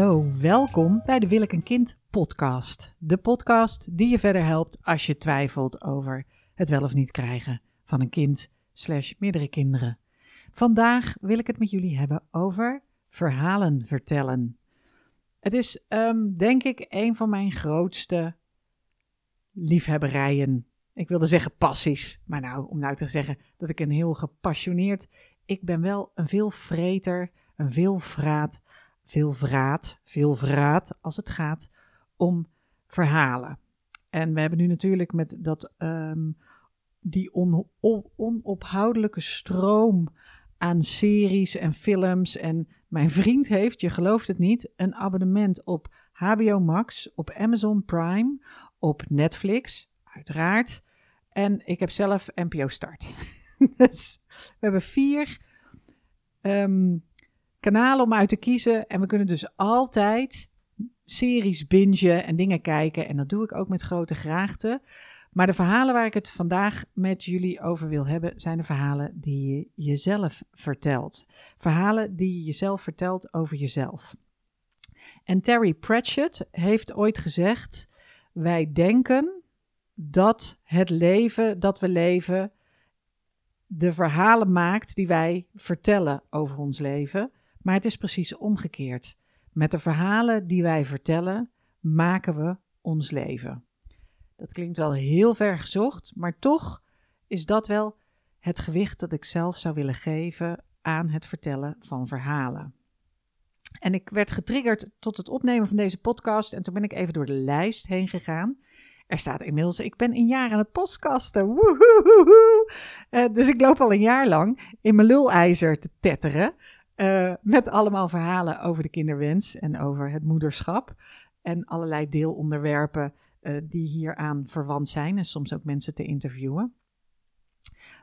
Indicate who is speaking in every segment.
Speaker 1: Hallo, welkom bij de Wil ik een kind podcast. De podcast die je verder helpt als je twijfelt over het wel of niet krijgen van een kind slash meerdere kinderen. Vandaag wil ik het met jullie hebben over verhalen vertellen. Het is ehm, denk ik een van mijn grootste liefhebberijen. Ik wilde zeggen passies, maar nou, om nou te zeggen dat ik een heel gepassioneerd... Ik ben wel een veel vreter, een veel vraat veel vraat, veel vraat als het gaat om verhalen. En we hebben nu natuurlijk met dat, um, die on, onophoudelijke stroom aan series en films. En mijn vriend heeft, je gelooft het niet, een abonnement op HBO Max, op Amazon Prime, op Netflix, uiteraard. En ik heb zelf NPO Start. dus we hebben vier um, kanalen om uit te kiezen. En we kunnen dus altijd series bingen en dingen kijken. En dat doe ik ook met grote graagte. Maar de verhalen waar ik het vandaag met jullie over wil hebben, zijn de verhalen die je jezelf vertelt. Verhalen die je jezelf vertelt over jezelf. En Terry Pratchett heeft ooit gezegd: Wij denken dat het leven dat we leven de verhalen maakt die wij vertellen over ons leven. Maar het is precies omgekeerd. Met de verhalen die wij vertellen, maken we ons leven. Dat klinkt wel heel ver gezocht, maar toch is dat wel het gewicht dat ik zelf zou willen geven aan het vertellen van verhalen. En ik werd getriggerd tot het opnemen van deze podcast en toen ben ik even door de lijst heen gegaan. Er staat inmiddels, ik ben een jaar aan het podcasten. Uh, dus ik loop al een jaar lang in mijn lulijzer te tetteren. Uh, met allemaal verhalen over de kinderwens en over het moederschap. En allerlei deelonderwerpen uh, die hieraan verwant zijn. En soms ook mensen te interviewen.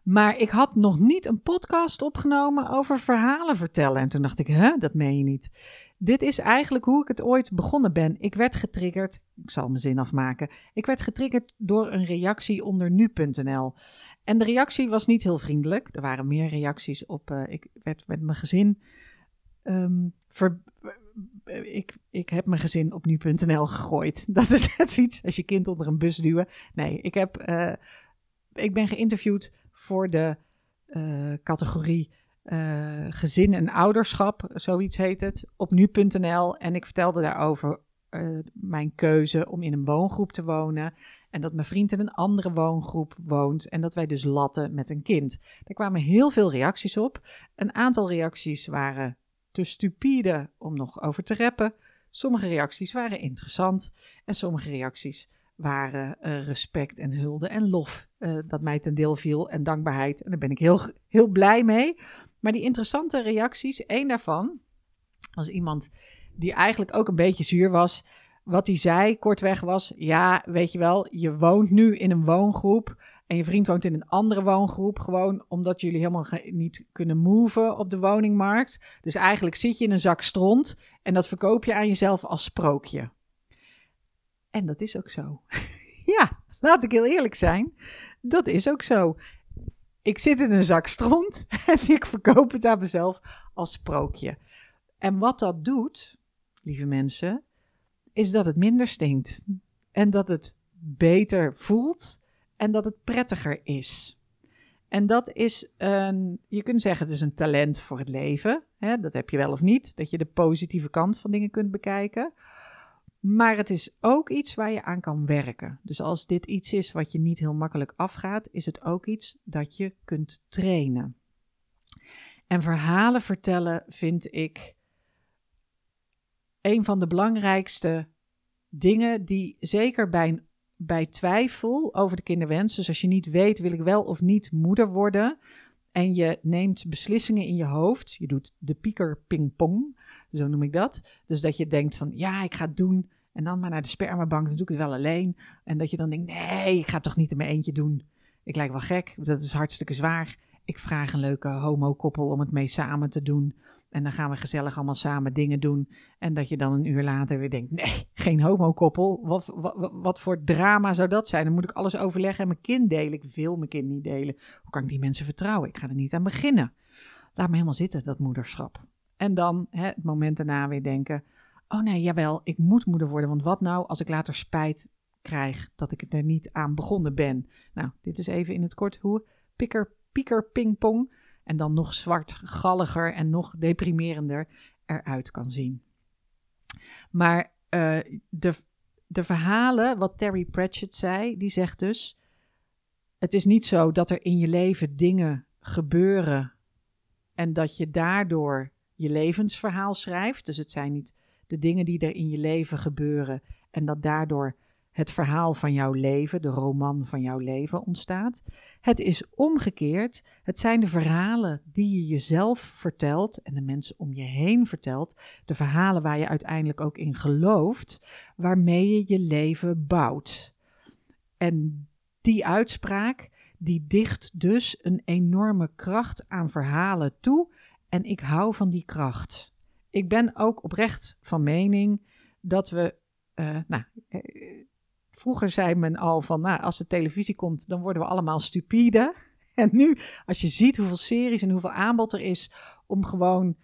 Speaker 1: Maar ik had nog niet een podcast opgenomen over verhalen vertellen. En toen dacht ik, hè, dat meen je niet. Dit is eigenlijk hoe ik het ooit begonnen ben. Ik werd getriggerd, ik zal mijn zin afmaken. Ik werd getriggerd door een reactie onder nu.nl. En de reactie was niet heel vriendelijk. Er waren meer reacties op. Uh, ik werd met mijn gezin. Um, ver, ik, ik heb mijn gezin op nu.nl gegooid. Dat is net zoiets als je kind onder een bus duwen. Nee, ik, heb, uh, ik ben geïnterviewd voor de uh, categorie uh, gezin en ouderschap, zoiets heet het, op nu.nl. En ik vertelde daarover uh, mijn keuze om in een woongroep te wonen. En dat mijn vriend in een andere woongroep woont. En dat wij dus latten met een kind. Er kwamen heel veel reacties op. Een aantal reacties waren te stupide om nog over te rappen. Sommige reacties waren interessant. En sommige reacties waren uh, respect en hulde en lof uh, dat mij ten deel viel en dankbaarheid. En daar ben ik heel, heel blij mee. Maar die interessante reacties, één daarvan was iemand die eigenlijk ook een beetje zuur was. Wat hij zei, kortweg was: Ja, weet je wel, je woont nu in een woongroep. En je vriend woont in een andere woongroep. Gewoon omdat jullie helemaal niet kunnen moven op de woningmarkt. Dus eigenlijk zit je in een zak stront. En dat verkoop je aan jezelf als sprookje. En dat is ook zo. ja, laat ik heel eerlijk zijn. Dat is ook zo. Ik zit in een zak stront en ik verkoop het aan mezelf als sprookje. En wat dat doet, lieve mensen, is dat het minder stinkt. En dat het beter voelt en dat het prettiger is. En dat is een, je kunt zeggen, het is een talent voor het leven. Hè? Dat heb je wel of niet, dat je de positieve kant van dingen kunt bekijken. Maar het is ook iets waar je aan kan werken. Dus als dit iets is wat je niet heel makkelijk afgaat, is het ook iets dat je kunt trainen. En verhalen vertellen vind ik een van de belangrijkste dingen die zeker bij, bij twijfel over de kinderwens, dus als je niet weet, wil ik wel of niet moeder worden, en je neemt beslissingen in je hoofd, je doet de pieker pingpong, zo noem ik dat. Dus dat je denkt van, ja, ik ga het doen, en dan maar naar de spermabank, dan doe ik het wel alleen. En dat je dan denkt, nee, ik ga het toch niet in mijn eentje doen. Ik lijk wel gek, dat is hartstikke zwaar. Ik vraag een leuke homo-koppel om het mee samen te doen. En dan gaan we gezellig allemaal samen dingen doen. En dat je dan een uur later weer denkt: nee, geen homokoppel. Wat, wat, wat voor drama zou dat zijn? Dan moet ik alles overleggen en mijn kind delen. Ik wil mijn kind niet delen. Hoe kan ik die mensen vertrouwen? Ik ga er niet aan beginnen. Laat me helemaal zitten, dat moederschap. En dan hè, het moment daarna weer denken: oh nee, jawel, ik moet moeder worden. Want wat nou als ik later spijt krijg dat ik er niet aan begonnen ben? Nou, dit is even in het kort hoe pikker, pieker, pingpong en dan nog zwartgalliger en nog deprimerender eruit kan zien. Maar uh, de, de verhalen, wat Terry Pratchett zei, die zegt dus: Het is niet zo dat er in je leven dingen gebeuren en dat je daardoor je levensverhaal schrijft. Dus het zijn niet de dingen die er in je leven gebeuren en dat daardoor het verhaal van jouw leven, de roman van jouw leven ontstaat. Het is omgekeerd. Het zijn de verhalen die je jezelf vertelt en de mensen om je heen vertelt. De verhalen waar je uiteindelijk ook in gelooft, waarmee je je leven bouwt. En die uitspraak, die dicht dus een enorme kracht aan verhalen toe. En ik hou van die kracht. Ik ben ook oprecht van mening dat we. Uh, nou, eh, Vroeger zei men al van, nou, als de televisie komt, dan worden we allemaal stupide. En nu, als je ziet hoeveel series en hoeveel aanbod er is om gewoon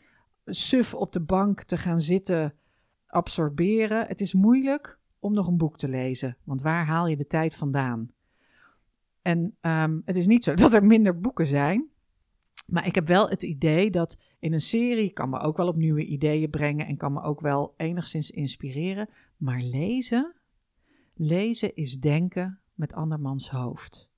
Speaker 1: suf op de bank te gaan zitten absorberen. Het is moeilijk om nog een boek te lezen, want waar haal je de tijd vandaan? En um, het is niet zo dat er minder boeken zijn, maar ik heb wel het idee dat in een serie kan me ook wel op nieuwe ideeën brengen en kan me ook wel enigszins inspireren. Maar lezen, Lezen is denken met andermans hoofd.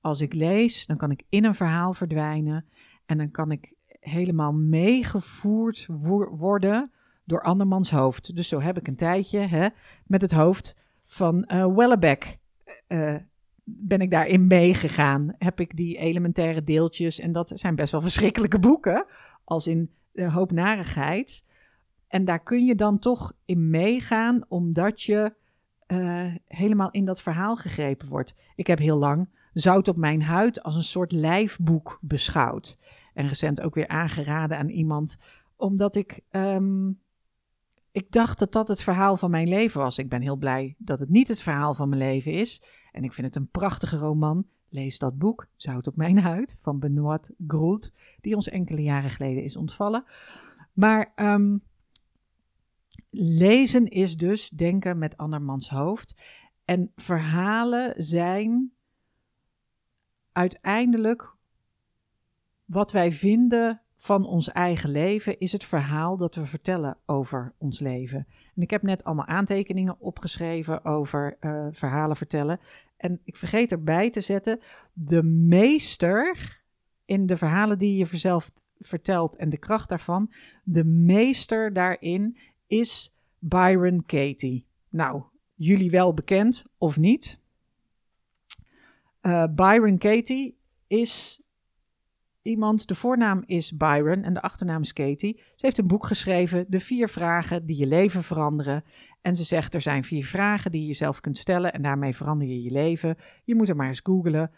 Speaker 1: Als ik lees, dan kan ik in een verhaal verdwijnen en dan kan ik helemaal meegevoerd worden door andermans hoofd. Dus zo heb ik een tijdje hè, met het hoofd van uh, Wellebeck. Uh, ben ik daarin meegegaan. Heb ik die elementaire deeltjes, en dat zijn best wel verschrikkelijke boeken, als in de hoop narigheid. En daar kun je dan toch in meegaan, omdat je uh, helemaal in dat verhaal gegrepen wordt. Ik heb heel lang Zout op mijn huid als een soort lijfboek beschouwd. En recent ook weer aangeraden aan iemand, omdat ik, um, ik dacht dat dat het verhaal van mijn leven was. Ik ben heel blij dat het niet het verhaal van mijn leven is. En ik vind het een prachtige roman. Lees dat boek, Zout op mijn huid, van Benoit Groult, die ons enkele jaren geleden is ontvallen. Maar um, lezen is dus denken met andermans hoofd. En verhalen zijn uiteindelijk wat wij vinden van ons eigen leven, is het verhaal dat we vertellen over ons leven. En ik heb net allemaal aantekeningen opgeschreven over uh, verhalen vertellen. En ik vergeet erbij te zetten, de meester in de verhalen die je zelf vertelt en de kracht daarvan, de meester daarin is Byron Katie. Nou, jullie wel bekend of niet? Uh, Byron Katie is iemand, de voornaam is Byron en de achternaam is Katie. Ze heeft een boek geschreven, De vier vragen die je leven veranderen. En ze zegt, er zijn vier vragen die je jezelf kunt stellen en daarmee verander je je leven. Je moet er maar eens googlen.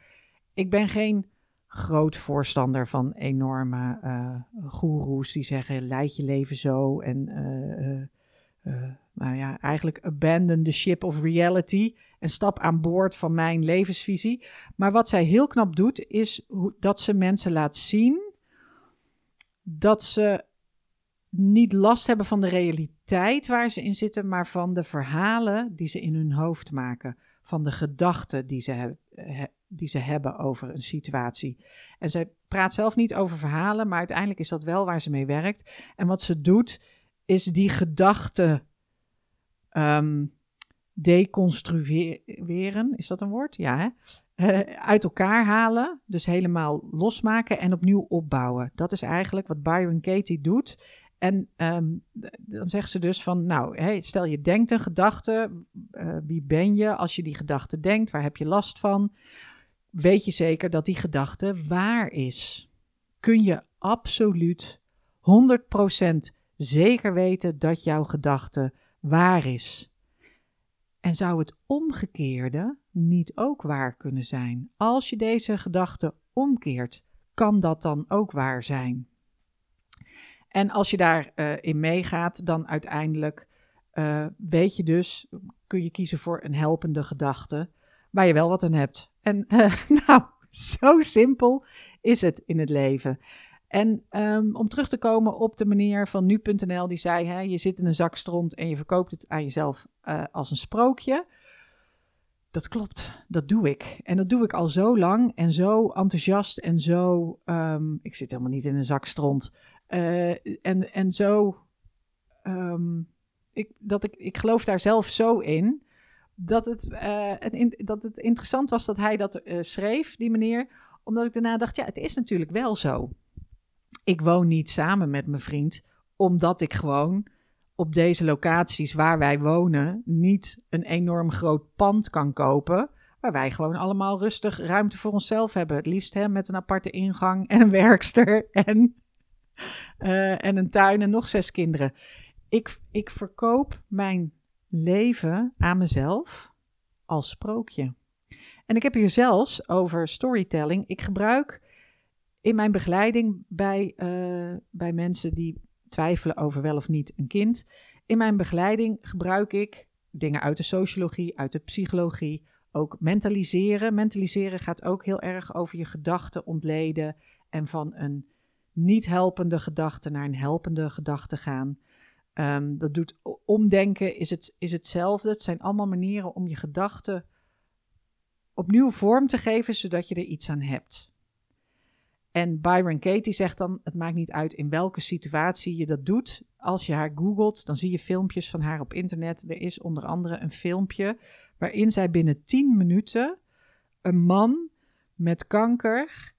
Speaker 1: Ik ben geen groot voorstander van enorme uh, goeroes die zeggen: leid je leven zo en uh, ja, eigenlijk abandon the ship of reality en stap aan boord van mijn levensvisie. Maar wat zij heel knap doet, is dat ze mensen laat zien dat ze niet last hebben van de realiteit waar ze in zitten, maar van de verhalen die ze in hun hoofd maken, van de gedachten die ze, die ze hebben over een situatie. En zij praat zelf niet over verhalen, maar uiteindelijk is dat wel waar ze mee werkt. En wat ze doet, is die gedachten um, deconstrueren, is dat een woord? Ja, hè? Uh, uit elkaar halen, dus helemaal losmaken en opnieuw opbouwen. Dat is eigenlijk wat Byron Katie doet. En um, dan zegt ze dus van, nou, stel je denkt een gedachte, uh, wie ben je als je die gedachte denkt, waar heb je last van? weet je zeker dat die gedachte waar is. Kun je absoluut 100% zeker weten dat jouw gedachte waar is. En zou het omgekeerde niet ook waar kunnen zijn? Als je deze gedachte omkeert, kan dat dan ook waar zijn? En als je daarin uh, in meegaat, dan uiteindelijk uh, weet je dus, kun je kiezen voor een helpende gedachte waar je wel wat aan hebt. En nou, zo simpel is het in het leven. En um, om terug te komen op de meneer van nu.nl, die zei: hè, je zit in een zak stront en je verkoopt het aan jezelf uh, als een sprookje. Dat klopt, dat doe ik. En dat doe ik al zo lang en zo enthousiast en zo. Um, ik zit helemaal niet in een zak stront. Uh, en, en zo. Um, ik, dat ik, ik geloof daar zelf zo in. Dat het, uh, het, dat het interessant was dat hij dat schreef, die meneer. Omdat ik daarna dacht: ja, het is natuurlijk wel zo. Ik woon niet samen met mijn vriend, omdat ik gewoon op deze locaties waar wij wonen niet een enorm groot pand kan kopen. Waar wij gewoon allemaal rustig ruimte voor onszelf hebben. Het liefst hè, met een aparte ingang en een werkster en, uh, en een tuin en nog zes kinderen. Ik, ik verkoop mijn leven aan mezelf als sprookje. En ik heb hier zelfs over storytelling. Ik gebruik in mijn begeleiding bij, uh, bij mensen die twijfelen over wel of niet een kind. In mijn begeleiding gebruik ik dingen uit de sociologie, uit de psychologie, ook mentaliseren. Mentaliseren gaat ook heel erg over je gedachten ontleden en van een niet helpende gedachte naar een helpende gedachte gaan. Um, dat doet omdenken, is, het, is hetzelfde. Het zijn allemaal manieren om je gedachten opnieuw vorm te geven, zodat je er iets aan hebt. En Byron Katie zegt dan: Het maakt niet uit in welke situatie je dat doet. Als je haar googelt, dan zie je filmpjes van haar op internet. Er is onder andere een filmpje waarin zij binnen 10 minuten een man met kanker,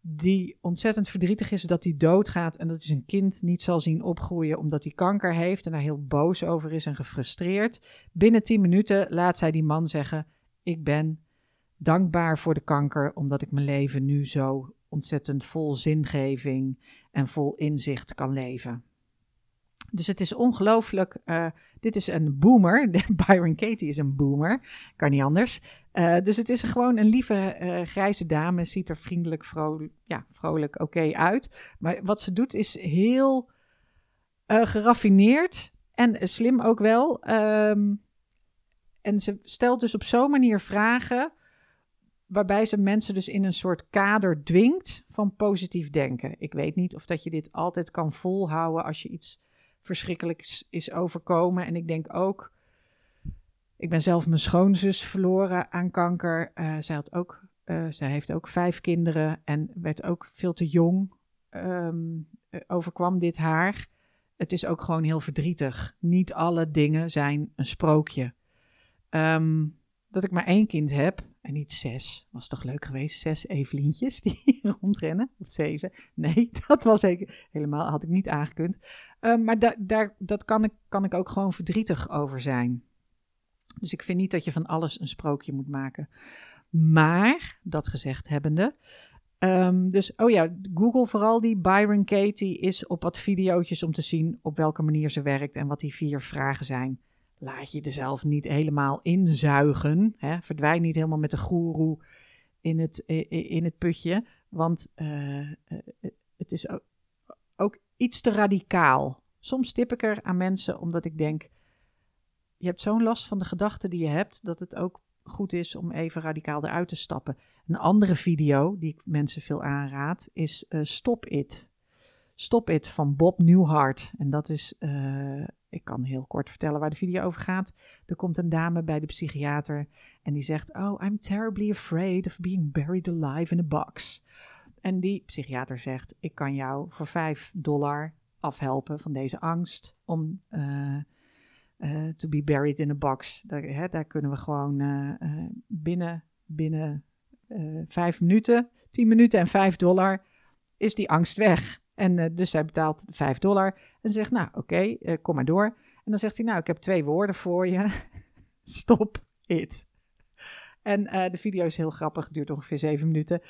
Speaker 1: die ontzettend verdrietig is dat hij doodgaat en dat hij zijn kind niet zal zien opgroeien omdat hij kanker heeft en daar heel boos over is en gefrustreerd. Binnen 10 minuten laat zij die man zeggen: Ik ben dankbaar voor de kanker omdat ik mijn leven nu zo ontzettend vol zingeving en vol inzicht kan leven. Dus het is ongelooflijk. Uh, dit is een boomer. Byron Katie is een boomer. Kan niet anders. Uh, dus het is gewoon een lieve uh, grijze dame. Ziet er vriendelijk, vrolijk, ja, vrolijk oké uit. Maar wat ze doet is heel geraffineerd en slim ook wel. Um, en ze stelt dus op zo'n manier vragen waarbij ze mensen dus in een soort kader dwingt van positief denken. Ik weet niet of dat je dit altijd kan volhouden als je iets verschrikkelijks is overkomen. En ik denk ook, ik ben zelf mijn schoonzus verloren aan kanker. Uh, zij, had ook, uh, zij heeft ook vijf kinderen en werd ook veel te jong. Um, overkwam dit haar. Het is ook gewoon heel verdrietig. Niet alle dingen zijn een sprookje. Um, dat ik maar één kind heb en niet zes. Was toch leuk geweest? Zes Evelientjes die rondrennen. Of zeven. Nee, dat was zeker helemaal, had ik niet aangekund. Uh, maar da daar, dat kan ik, kan ik ook gewoon verdrietig over zijn. Dus ik vind niet dat je van alles een sprookje moet maken. Maar, dat gezegd hebbende. Um, dus, oh ja, Google vooral die Byron Katie is op wat video's om te zien op welke manier ze werkt en wat die vier vragen zijn laat je er zelf niet helemaal inzuigen. Hè? Verdwijn niet helemaal met de goeroe in het, in het putje. Want uh, het is ook, iets te radicaal. Soms tip ik er aan mensen omdat ik denk: je hebt zo'n last van de gedachten die je hebt, dat het ook goed is om even radicaal eruit te stappen. Een andere video die ik mensen veel aanraad is uh, Stop It. Stop It van Bob Newhart. En dat is ik kan heel kort vertellen waar de video over gaat. Er komt een dame bij de psychiater en die zegt: Oh, I'm terribly afraid of being buried alive in a box. En die psychiater zegt: Ik kan jou voor 5 dollar afhelpen van deze angst om uh, uh, to be buried in a box. Daar, hè, daar kunnen we gewoon uh, binnen, binnen vijf minuten, 10 minuten en 5 dollar is die angst weg. En uh, dus zij betaalt 5 dollar en zegt, nou oké, uh, kom maar door. En dan zegt hij, nou ik heb twee woorden voor je. Stop it. En uh, de video is heel grappig, duurt ongeveer 7 minuten.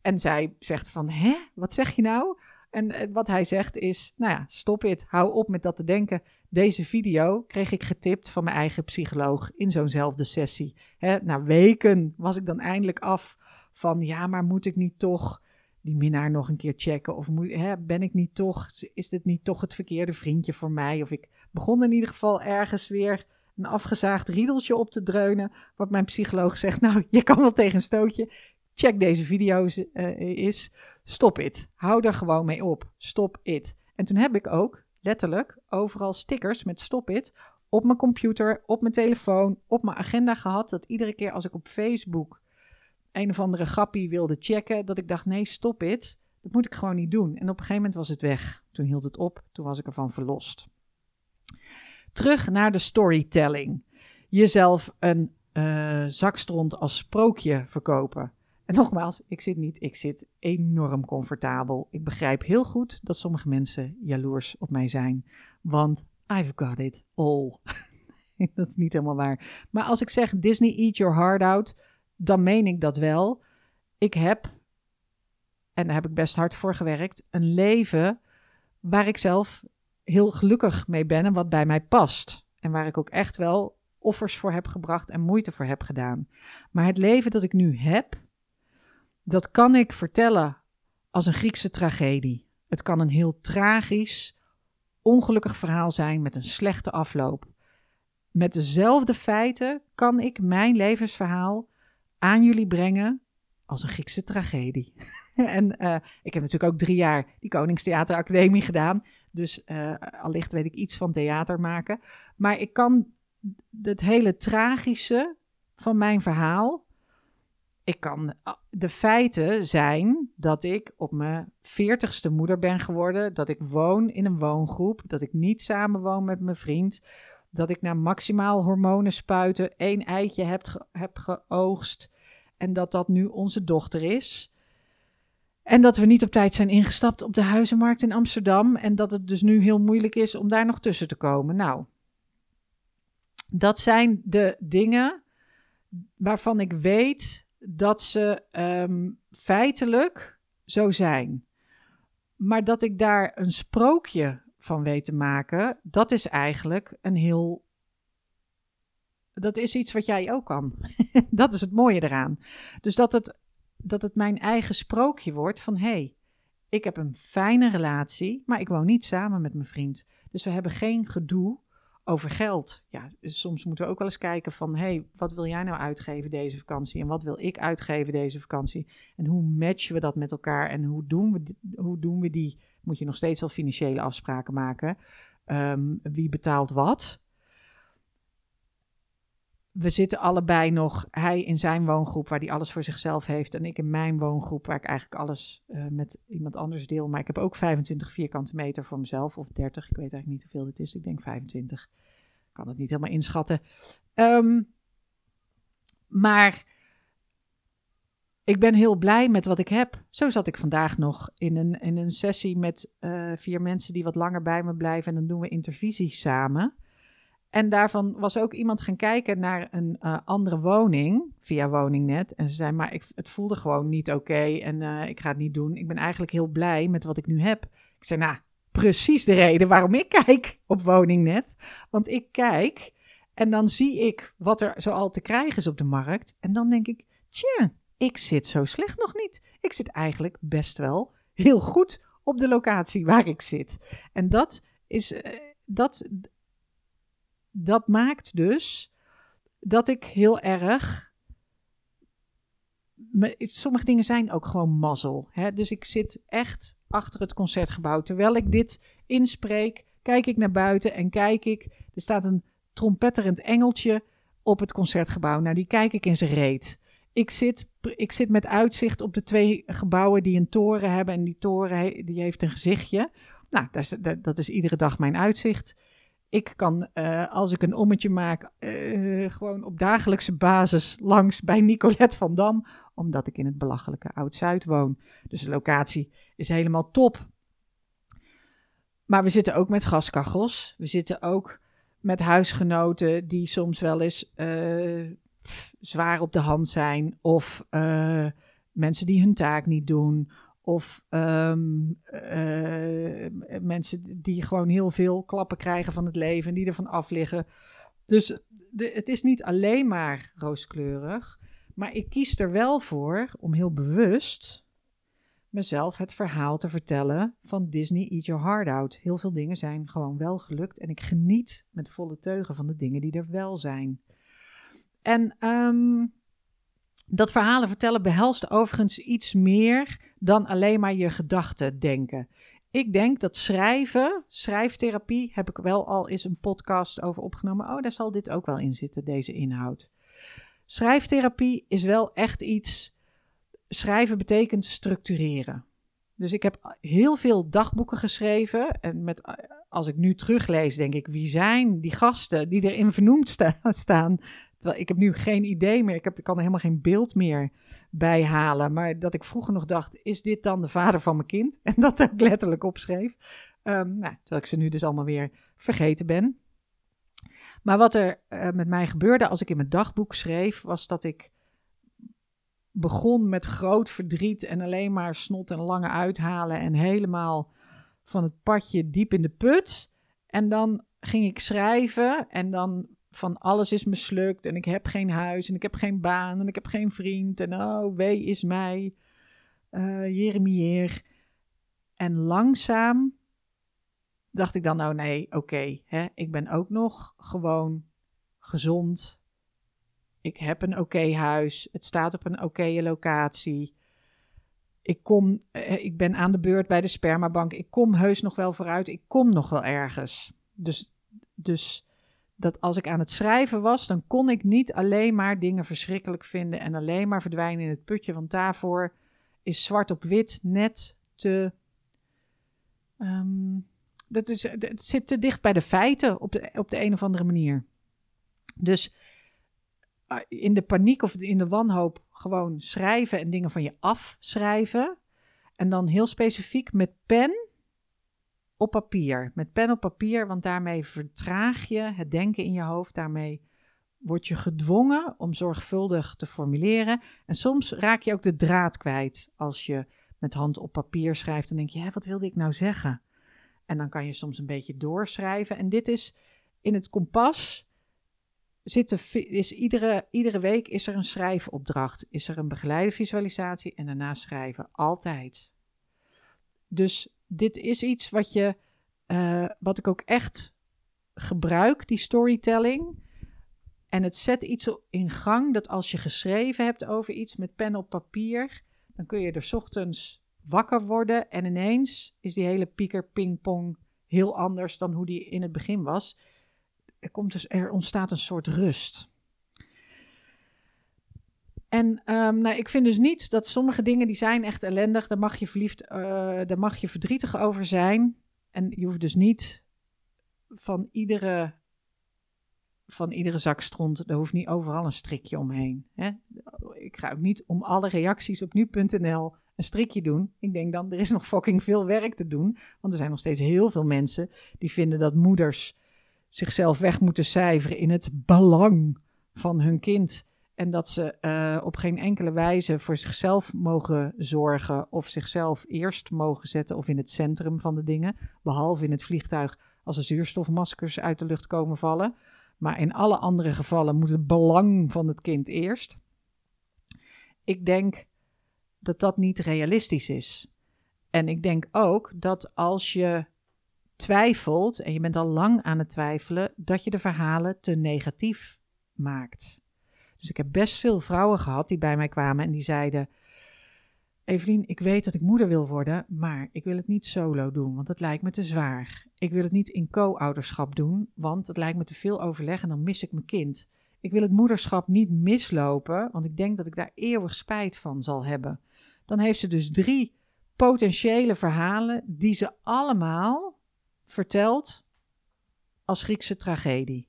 Speaker 1: En zij zegt van, hè, wat zeg je nou? En wat hij zegt is, nou ja, stop it, hou op met dat te denken. Deze video kreeg ik getipt van mijn eigen psycholoog in zo'nzelfde sessie. Na weken was ik dan eindelijk af van, ja, maar moet ik niet toch die minnaar nog een keer checken? Of moet, hè, ben ik niet toch, is dit niet toch het verkeerde vriendje voor mij? Of ik begon in ieder geval ergens weer een afgezaagd riedeltje op te dreunen. Wat mijn psycholoog zegt, nou, je kan wel tegen een stootje. check deze video's uh, is. Stop it. Hou er gewoon mee op. Stop it. En toen heb ik ook letterlijk overal stickers met stop it op mijn computer, op mijn telefoon, op mijn agenda gehad. Dat iedere keer als ik op Facebook een of andere grappie wilde checken, dat ik dacht: nee, stop it. Dat moet ik gewoon niet doen. En op een gegeven moment was het weg. Toen hield het op. Toen was ik ervan verlost. Terug naar de storytelling. Jezelf een uh, zakstront als sprookje verkopen. En nogmaals, ik zit niet, ik zit enorm comfortabel. Ik begrijp heel goed dat sommige mensen jaloers op mij zijn. Want I've got it all. dat is niet helemaal waar. Maar als ik zeg Disney eat your heart out, dan meen ik dat wel. Ik heb, en daar heb ik best hard voor gewerkt, een leven waar ik zelf heel gelukkig mee ben en wat bij mij past. En waar ik ook echt wel offers voor heb gebracht en moeite voor heb gedaan. Maar het leven dat ik nu heb, dat kan ik vertellen als een Griekse tragedie. Het kan een heel tragisch, ongelukkig verhaal zijn met een slechte afloop. Met dezelfde feiten kan ik mijn levensverhaal aan jullie brengen als een Griekse tragedie. en uh, ik heb natuurlijk ook drie jaar die Koningstheateracademie gedaan. Dus uh, allicht weet ik iets van theater maken. Maar ik kan het hele tragische van mijn verhaal. Ik kan de feiten zijn dat ik op mijn veertigste moeder ben geworden. Dat ik woon in een woongroep. Dat ik niet samenwoon met mijn vriend. Dat ik na maximaal hormonen spuiten één eitje heb, heb geoogst. En dat dat nu onze dochter is. En dat we niet op tijd zijn ingestapt op de huizenmarkt in Amsterdam. En dat het dus nu heel moeilijk is om daar nog tussen te komen. Nou, dat zijn de dingen waarvan ik weet dat ze um, feitelijk zo zijn. Maar dat ik daar een sprookje van weet te maken, dat is eigenlijk een heel. Dat is iets wat jij ook kan. dat is het mooie eraan. Dus dat het, dat het mijn eigen sprookje wordt van hé, hey, ik heb een fijne relatie, maar ik woon niet samen met mijn vriend. Dus we hebben geen gedoe over geld. Ja, soms moeten we ook wel eens kijken van, hé, hey, wat wil jij nou uitgeven deze vakantie en wat wil ik uitgeven deze vakantie? En hoe matchen we dat met elkaar en hoe doen we, hoe doen we die? Moet je nog steeds wel financiële afspraken maken. Ehm, wie betaalt wat? We zitten allebei nog, hij in zijn woongroep waar hij alles voor zichzelf heeft en ik in mijn woongroep waar ik eigenlijk alles uh, met iemand anders deel. Maar ik heb ook 25 vierkante meter voor mezelf of 30, ik weet eigenlijk niet hoeveel dit is, ik denk 25. Ik kan het niet helemaal inschatten. Um, maar ik ben heel blij met wat ik heb. Zo zat ik vandaag nog in een, in een sessie met uh, vier mensen die wat langer bij me blijven en dan doen we intervisies samen. En daarvan was ook iemand gaan kijken naar een uh, andere woning via Woningnet. En ze zei, maar ik, het voelde gewoon niet oké en uh, ik ga het niet doen. Ik ben eigenlijk heel blij met wat ik nu heb. Ik zei, nou, precies de reden waarom ik kijk op Woningnet. Want ik kijk en dan zie ik wat er zoal te krijgen is op de markt. En dan denk ik, tja, ik zit zo slecht nog niet. Ik zit eigenlijk best wel heel goed op de locatie waar ik zit. En dat is... Uh, dat, dat maakt dus dat ik heel erg. Sommige dingen zijn ook gewoon mazzel. Hè? Dus ik zit echt achter het concertgebouw. Terwijl ik dit inspreek, kijk ik naar buiten en kijk ik. Er staat een trompetterend engeltje op het concertgebouw. Nou, die kijk ik in zijn reet. Ik zit, ik zit met uitzicht op de twee gebouwen die een toren hebben. En die toren die heeft een gezichtje. Nou, dat is, dat is iedere dag mijn uitzicht. Ik kan, uh, als ik een ommetje maak, uh, gewoon op dagelijkse basis langs bij Nicolette van Dam, omdat ik in het belachelijke Oud-Zuid woon. Dus de locatie is helemaal top. Maar we zitten ook met gaskachels. We zitten ook met huisgenoten die soms wel eens uh, zwaar op de hand zijn. Of mensen die hun taak niet doen. Of um, uh, mensen die gewoon heel veel klappen krijgen van het leven en die ervan afliggen. Dus de, het is niet alleen maar rooskleurig. Maar ik kies er wel voor om heel bewust mezelf het verhaal te vertellen van Disney Eat Your Heart Out. Heel veel dingen zijn gewoon wel gelukt en ik geniet met volle teugen van de dingen die er wel zijn. En um, Dat verhalen vertellen behelst overigens iets meer dan alleen maar je gedachten denken. Ik denk dat schrijven, schrijftherapie, heb ik wel al eens een podcast over opgenomen. Oh, daar zal dit ook wel in zitten, deze inhoud. Schrijftherapie is wel echt iets. Schrijven betekent structureren. Dus ik heb heel veel dagboeken geschreven. En met, als ik nu teruglees, denk ik: wie zijn die gasten die erin vernoemd staan? Terwijl ik heb nu geen idee meer. Ik, heb, ik kan er helemaal geen beeld meer bij halen. Maar dat ik vroeger nog dacht: is dit dan de vader van mijn kind? En dat ook letterlijk opschreef. Um, nou, terwijl ik ze nu dus allemaal weer vergeten ben. Maar wat er uh, met mij gebeurde als ik in mijn dagboek schreef, was dat ik begon met groot verdriet en alleen maar snot en lange uithalen en helemaal van het padje diep in de put. En dan ging ik schrijven en dan van alles is mislukt en ik heb geen huis en ik heb geen baan en ik heb geen vriend en oh, wee is mij, uh. En langzaam dacht ik dan, nou nee, oké, okay, ik ben ook nog gewoon gezond. Ik heb een oké huis. Het staat op een oké locatie. Ik, kom, eh, ik ben aan de beurt bij de spermabank. Ik kom heus nog wel vooruit. Ik kom nog wel ergens. Dus, dus dat als ik aan het schrijven was, dan kon ik niet alleen maar dingen verschrikkelijk vinden en alleen maar verdwijnen in het putje. Want daarvoor is zwart op wit net te. Um, dat is, het zit te dicht bij de feiten op de, op de een of andere manier. Dus eh, in de paniek of in de wanhoop gewoon schrijven en dingen van je afschrijven. En dan heel specifiek met pen op papier. Met pen op papier, want daarmee vertraag je het denken in je hoofd. Daarmee word je gedwongen om zorgvuldig te formuleren. En soms raak je ook de draad kwijt als je met hand op papier schrijft. Dan denk je, wat wilde ik nou zeggen? En dan kan je soms een beetje doorschrijven. En dit is in het kompas. Zit is iedere, iedere week is er een schrijfopdracht. Is er een begeleide visualisatie en daarna schrijven. Altijd. Dus dit is iets wat, je, uh, wat ik ook echt gebruik, die storytelling. En het zet iets in gang dat als je geschreven hebt over iets met pen op papier, dan kun je er ochtends wakker worden en ineens is die hele pieker pingpong heel anders dan hoe die in het begin was. Er, komt dus, er ontstaat een soort rust. En um, nou, ik vind dus niet dat sommige dingen die zijn echt ellendig. Daar mag je verliefd, uh, daar mag je verdrietig over zijn. En je hoeft dus niet van iedere, van iedere zak stront, daar hoeft niet overal een strikje omheen. Hè? Ik ga ook niet om alle reacties op nu.nl een strikje doen. Ik denk dan, er is nog fucking veel werk te doen. Want er zijn nog steeds heel veel mensen die vinden dat moeders zichzelf weg moeten cijferen in het belang van hun kind. En dat ze uh, op geen enkele wijze voor zichzelf mogen zorgen of zichzelf eerst mogen zetten of in het centrum van de dingen. Behalve in het vliegtuig als er zuurstofmaskers uit de lucht komen vallen. Maar in alle andere gevallen moet het belang van het kind eerst. Ik denk dat dat niet realistisch is. En ik denk ook dat als je twijfelt, en je bent al lang aan het twijfelen, dat je de verhalen te negatief maakt. Dus ik heb best veel vrouwen gehad die bij mij kwamen en die zeiden: Evelien, ik weet dat ik moeder wil worden, maar ik wil het niet solo doen, want het lijkt me te zwaar. Ik wil het niet in co-ouderschap doen, want het lijkt me te veel overleg en dan mis ik mijn kind. Ik wil het moederschap niet mislopen, want ik denk dat ik daar eeuwig spijt van zal hebben. Dan heeft ze dus drie potentiële verhalen die ze allemaal vertelt als Griekse tragedie.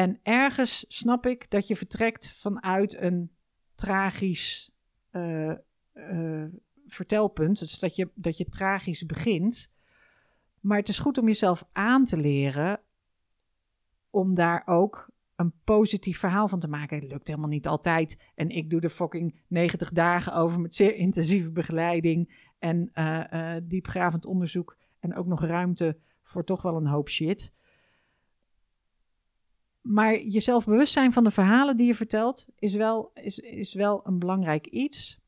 Speaker 1: En ergens snap ik dat je vertrekt vanuit een tragisch uh, uh, vertelpunt. Dus dat je, dat je tragisch begint. Maar het is goed om jezelf aan te leren om daar ook een positief verhaal van te maken. Het lukt helemaal niet altijd. En ik doe de fucking 90 dagen over met zeer intensieve begeleiding en uh, diepgravend onderzoek. En ook nog ruimte voor toch wel een hoop shit. Maar jezelf bewust zijn van de verhalen die je vertelt, is wel, is, is wel een belangrijk iets.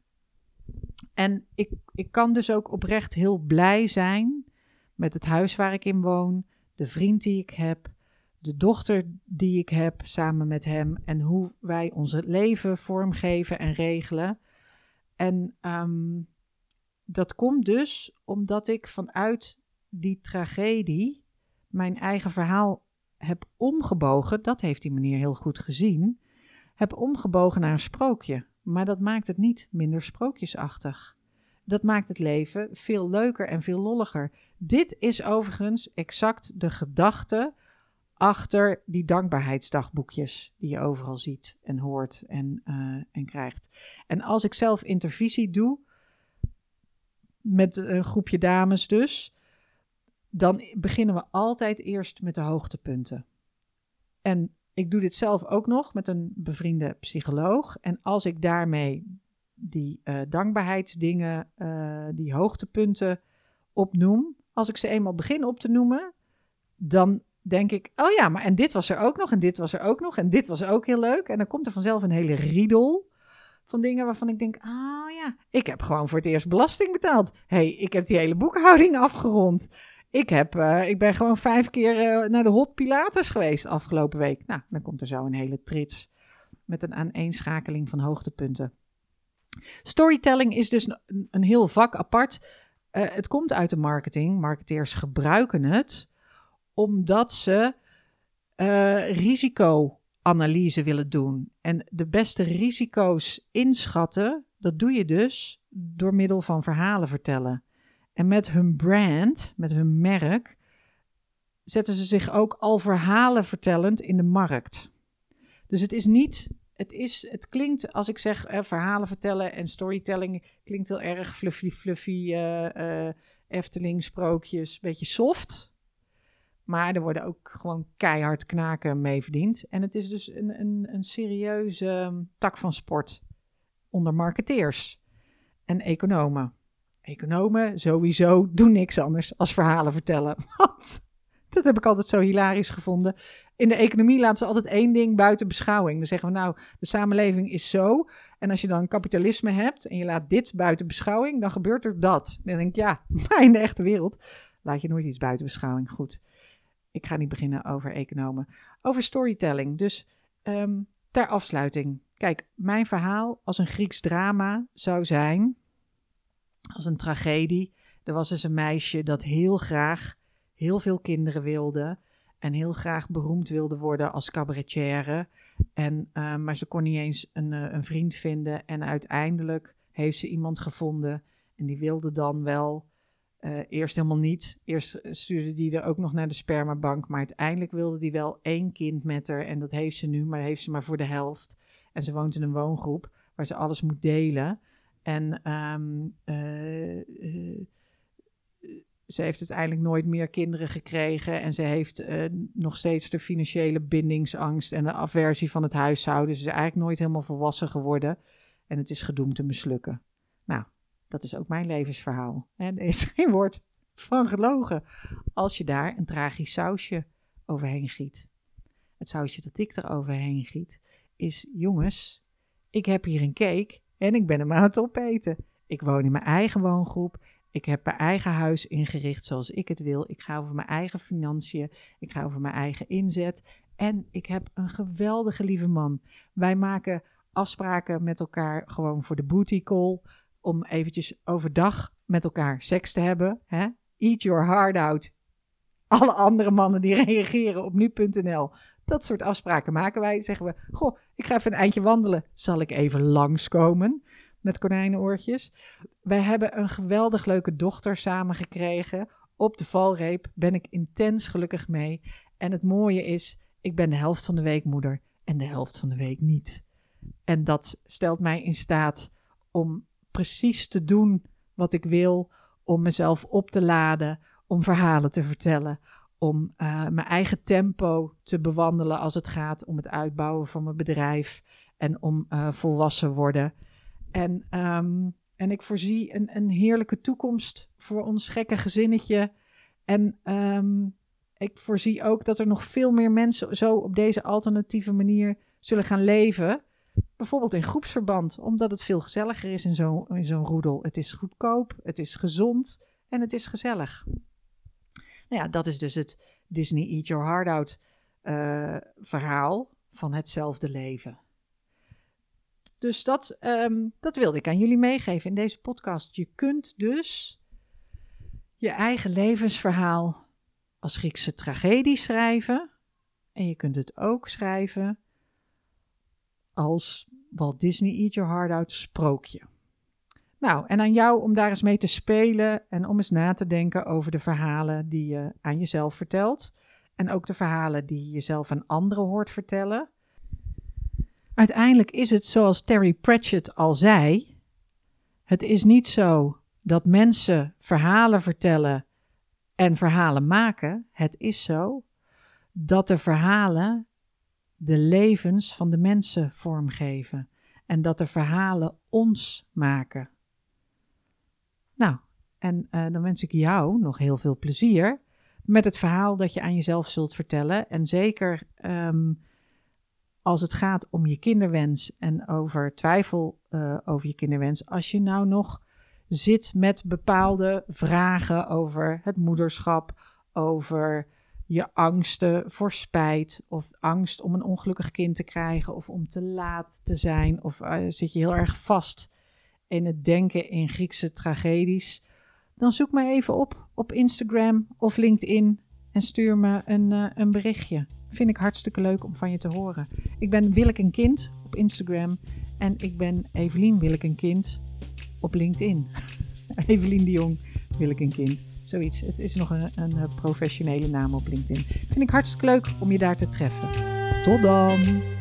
Speaker 1: En ik, ik kan dus ook oprecht heel blij zijn met het huis waar ik in woon, de vriend die ik heb, de dochter die ik heb samen met hem en hoe wij ons leven vormgeven en regelen. En ehm, dat komt dus omdat ik vanuit die tragedie mijn eigen verhaal heb omgebogen. Dat heeft die meneer heel goed gezien. Heb omgebogen naar een sprookje. Maar dat maakt het niet minder sprookjesachtig. Dat maakt het leven veel leuker en veel lolliger. Dit is overigens exact de gedachte achter die dankbaarheidsdagboekjes die je overal ziet en hoort en, uh, en krijgt. En als ik zelf intervisie doe, met een groepje dames dus, dan beginnen we altijd eerst met de hoogtepunten. En ik doe dit zelf ook nog met een bevriende psycholoog. En als ik daarmee die uh, dankbaarheidsdingen, uh, die hoogtepunten opnoem, als ik ze eenmaal begin op te noemen, dan denk ik, oh ja, maar en dit was er ook nog, en dit was er ook nog, en dit was ook heel leuk. En dan komt er vanzelf een hele riedel van dingen waarvan ik denk, ah oh ja, ik heb gewoon voor het eerst belasting betaald. hey, ik heb die hele boekhouding afgerond. Ik, heb, uh, ik ben gewoon vijf keer uh, naar de Hot Pilates geweest afgelopen week. Nou, dan komt er zo een hele trits met een aaneenschakeling van hoogtepunten. Storytelling is dus een, een heel vak apart. Uh, het komt uit de marketing. Marketeers gebruiken het omdat ze risicoanalyse willen doen. En de beste risico's inschatten, dat doe je dus door middel van verhalen vertellen. En met hun brand, met hun merk, zetten ze zich ook al verhalen vertellend in de markt. Dus het is niet, het, is, het klinkt als ik zeg eh, verhalen vertellen en storytelling, klinkt heel erg fluffy, fluffy, uh, uh, Efteling, sprookjes, beetje soft. Maar er worden ook gewoon keihard knaken mee verdiend. En het is dus een, een, een serieuze tak van sport onder marketeers en economen economen sowieso doen niks anders als verhalen vertellen. Want dat heb ik altijd zo hilarisch gevonden. In de economie laten ze altijd één ding buiten beschouwing. Dan zeggen we nou, de samenleving is zo. En als je dan kapitalisme hebt en je laat dit buiten beschouwing, dan gebeurt er dat. dan denk ik, ja, maar in de echte wereld laat je nooit iets buiten beschouwing. Goed, ik ga niet beginnen over economen. Over storytelling. Dus um, ter afsluiting. Kijk, mijn verhaal als een Grieks drama zou zijn als een tragedie. Er was dus een meisje dat heel graag heel veel kinderen wilde. En heel graag beroemd wilde worden als cabaretière. En, uh, maar ze kon niet eens een, uh, een, vriend vinden. En uiteindelijk heeft ze iemand gevonden. En die wilde dan wel. Uh, eerst helemaal niet. Eerst stuurde die er ook nog naar de spermabank. Maar uiteindelijk wilde die wel één kind met haar. En dat heeft ze nu, maar heeft ze maar voor de helft. En ze woont in een woongroep waar ze alles moet delen. En um, uh, uh, ze heeft uiteindelijk nooit meer kinderen gekregen. En ze heeft uh, nog steeds de financiële bindingsangst en de aversie van het huishouden. Ze is eigenlijk nooit helemaal volwassen geworden. En het is gedoemd te mislukken. Nou, dat is ook mijn levensverhaal. En er is geen woord van gelogen. Als je daar een tragisch sausje overheen giet. Het sausje dat ik er overheen giet is: jongens, ik heb hier een cake en ik ben hem aan het opeten. Ik woon in mijn eigen woongroep. Ik heb mijn eigen huis ingericht zoals ik het wil. Ik ga over mijn eigen financiën. Ik ga over mijn eigen inzet. En ik heb een geweldige lieve man. Wij maken afspraken met elkaar gewoon voor de booty call. Om eventjes overdag met elkaar seks te hebben. Hè? Eat your heart out. Alle andere mannen die reageren op nu.nl. Dat soort afspraken maken wij. Zeggen we, goh, ik ga even een eindje wandelen. Zal ik even langskomen met konijnenoortjes? Wij hebben een geweldig leuke dochter samen gekregen. Op de valreep ben ik intens gelukkig mee. En het mooie is, ik ben de helft van de week moeder en de helft van de week niet. En dat stelt mij in staat om precies te doen wat ik wil, om mezelf op te laden, om verhalen te vertellen, om uh, mijn eigen tempo te bewandelen als het gaat om het uitbouwen van mijn bedrijf en om uh, volwassen worden. En, um, en ik voorzie een, een heerlijke toekomst voor ons gekke gezinnetje. En um, ik voorzie ook dat er nog veel meer mensen zo op deze alternatieve manier zullen gaan leven. Bijvoorbeeld in groepsverband, omdat het veel gezelliger is in zo'n zo'n roedel. Het is goedkoop, het is gezond en het is gezellig. Nou ja, dat is dus het Disney Eat Your Heart Out eh, verhaal van hetzelfde leven. Dus dat, ehm, dat wilde ik aan jullie meegeven in deze podcast. Je kunt dus je eigen levensverhaal als Griekse tragedie schrijven. En je kunt het ook schrijven als Walt Disney Eat Your Heart Out sprookje. Nou, en aan jou om daar eens mee te spelen en om eens na te denken over de verhalen die je aan jezelf vertelt. En ook de verhalen die je jezelf aan anderen hoort vertellen. Uiteindelijk is het zoals Terry Pratchett al zei: het is niet zo dat mensen verhalen vertellen en verhalen maken. Het is zo dat de verhalen de levens van de mensen vormgeven en dat de verhalen ons maken. Nou, en uh, dan wens ik jou nog heel veel plezier met het verhaal dat je aan jezelf zult vertellen. En zeker um, als het gaat om je kinderwens en over twijfel uh, over je kinderwens, als je nou nog zit met bepaalde vragen over het moederschap, over je angsten voor spijt of angst om een ongelukkig kind te krijgen of om te laat te zijn of uh, zit je heel erg vast in het denken in Griekse tragedies, dan zoek me even op op Instagram of LinkedIn en stuur me een, uh, een berichtje. Vind ik hartstikke leuk om van je te horen. Ik ben Willeke Kind op Instagram en ik ben Evelien Willeke Kind op LinkedIn. Evelien de Jong Willeke Kind. Zoiets. Het is nog een, een professionele naam op LinkedIn. Vind ik hartstikke leuk om je daar te treffen. Tot dan!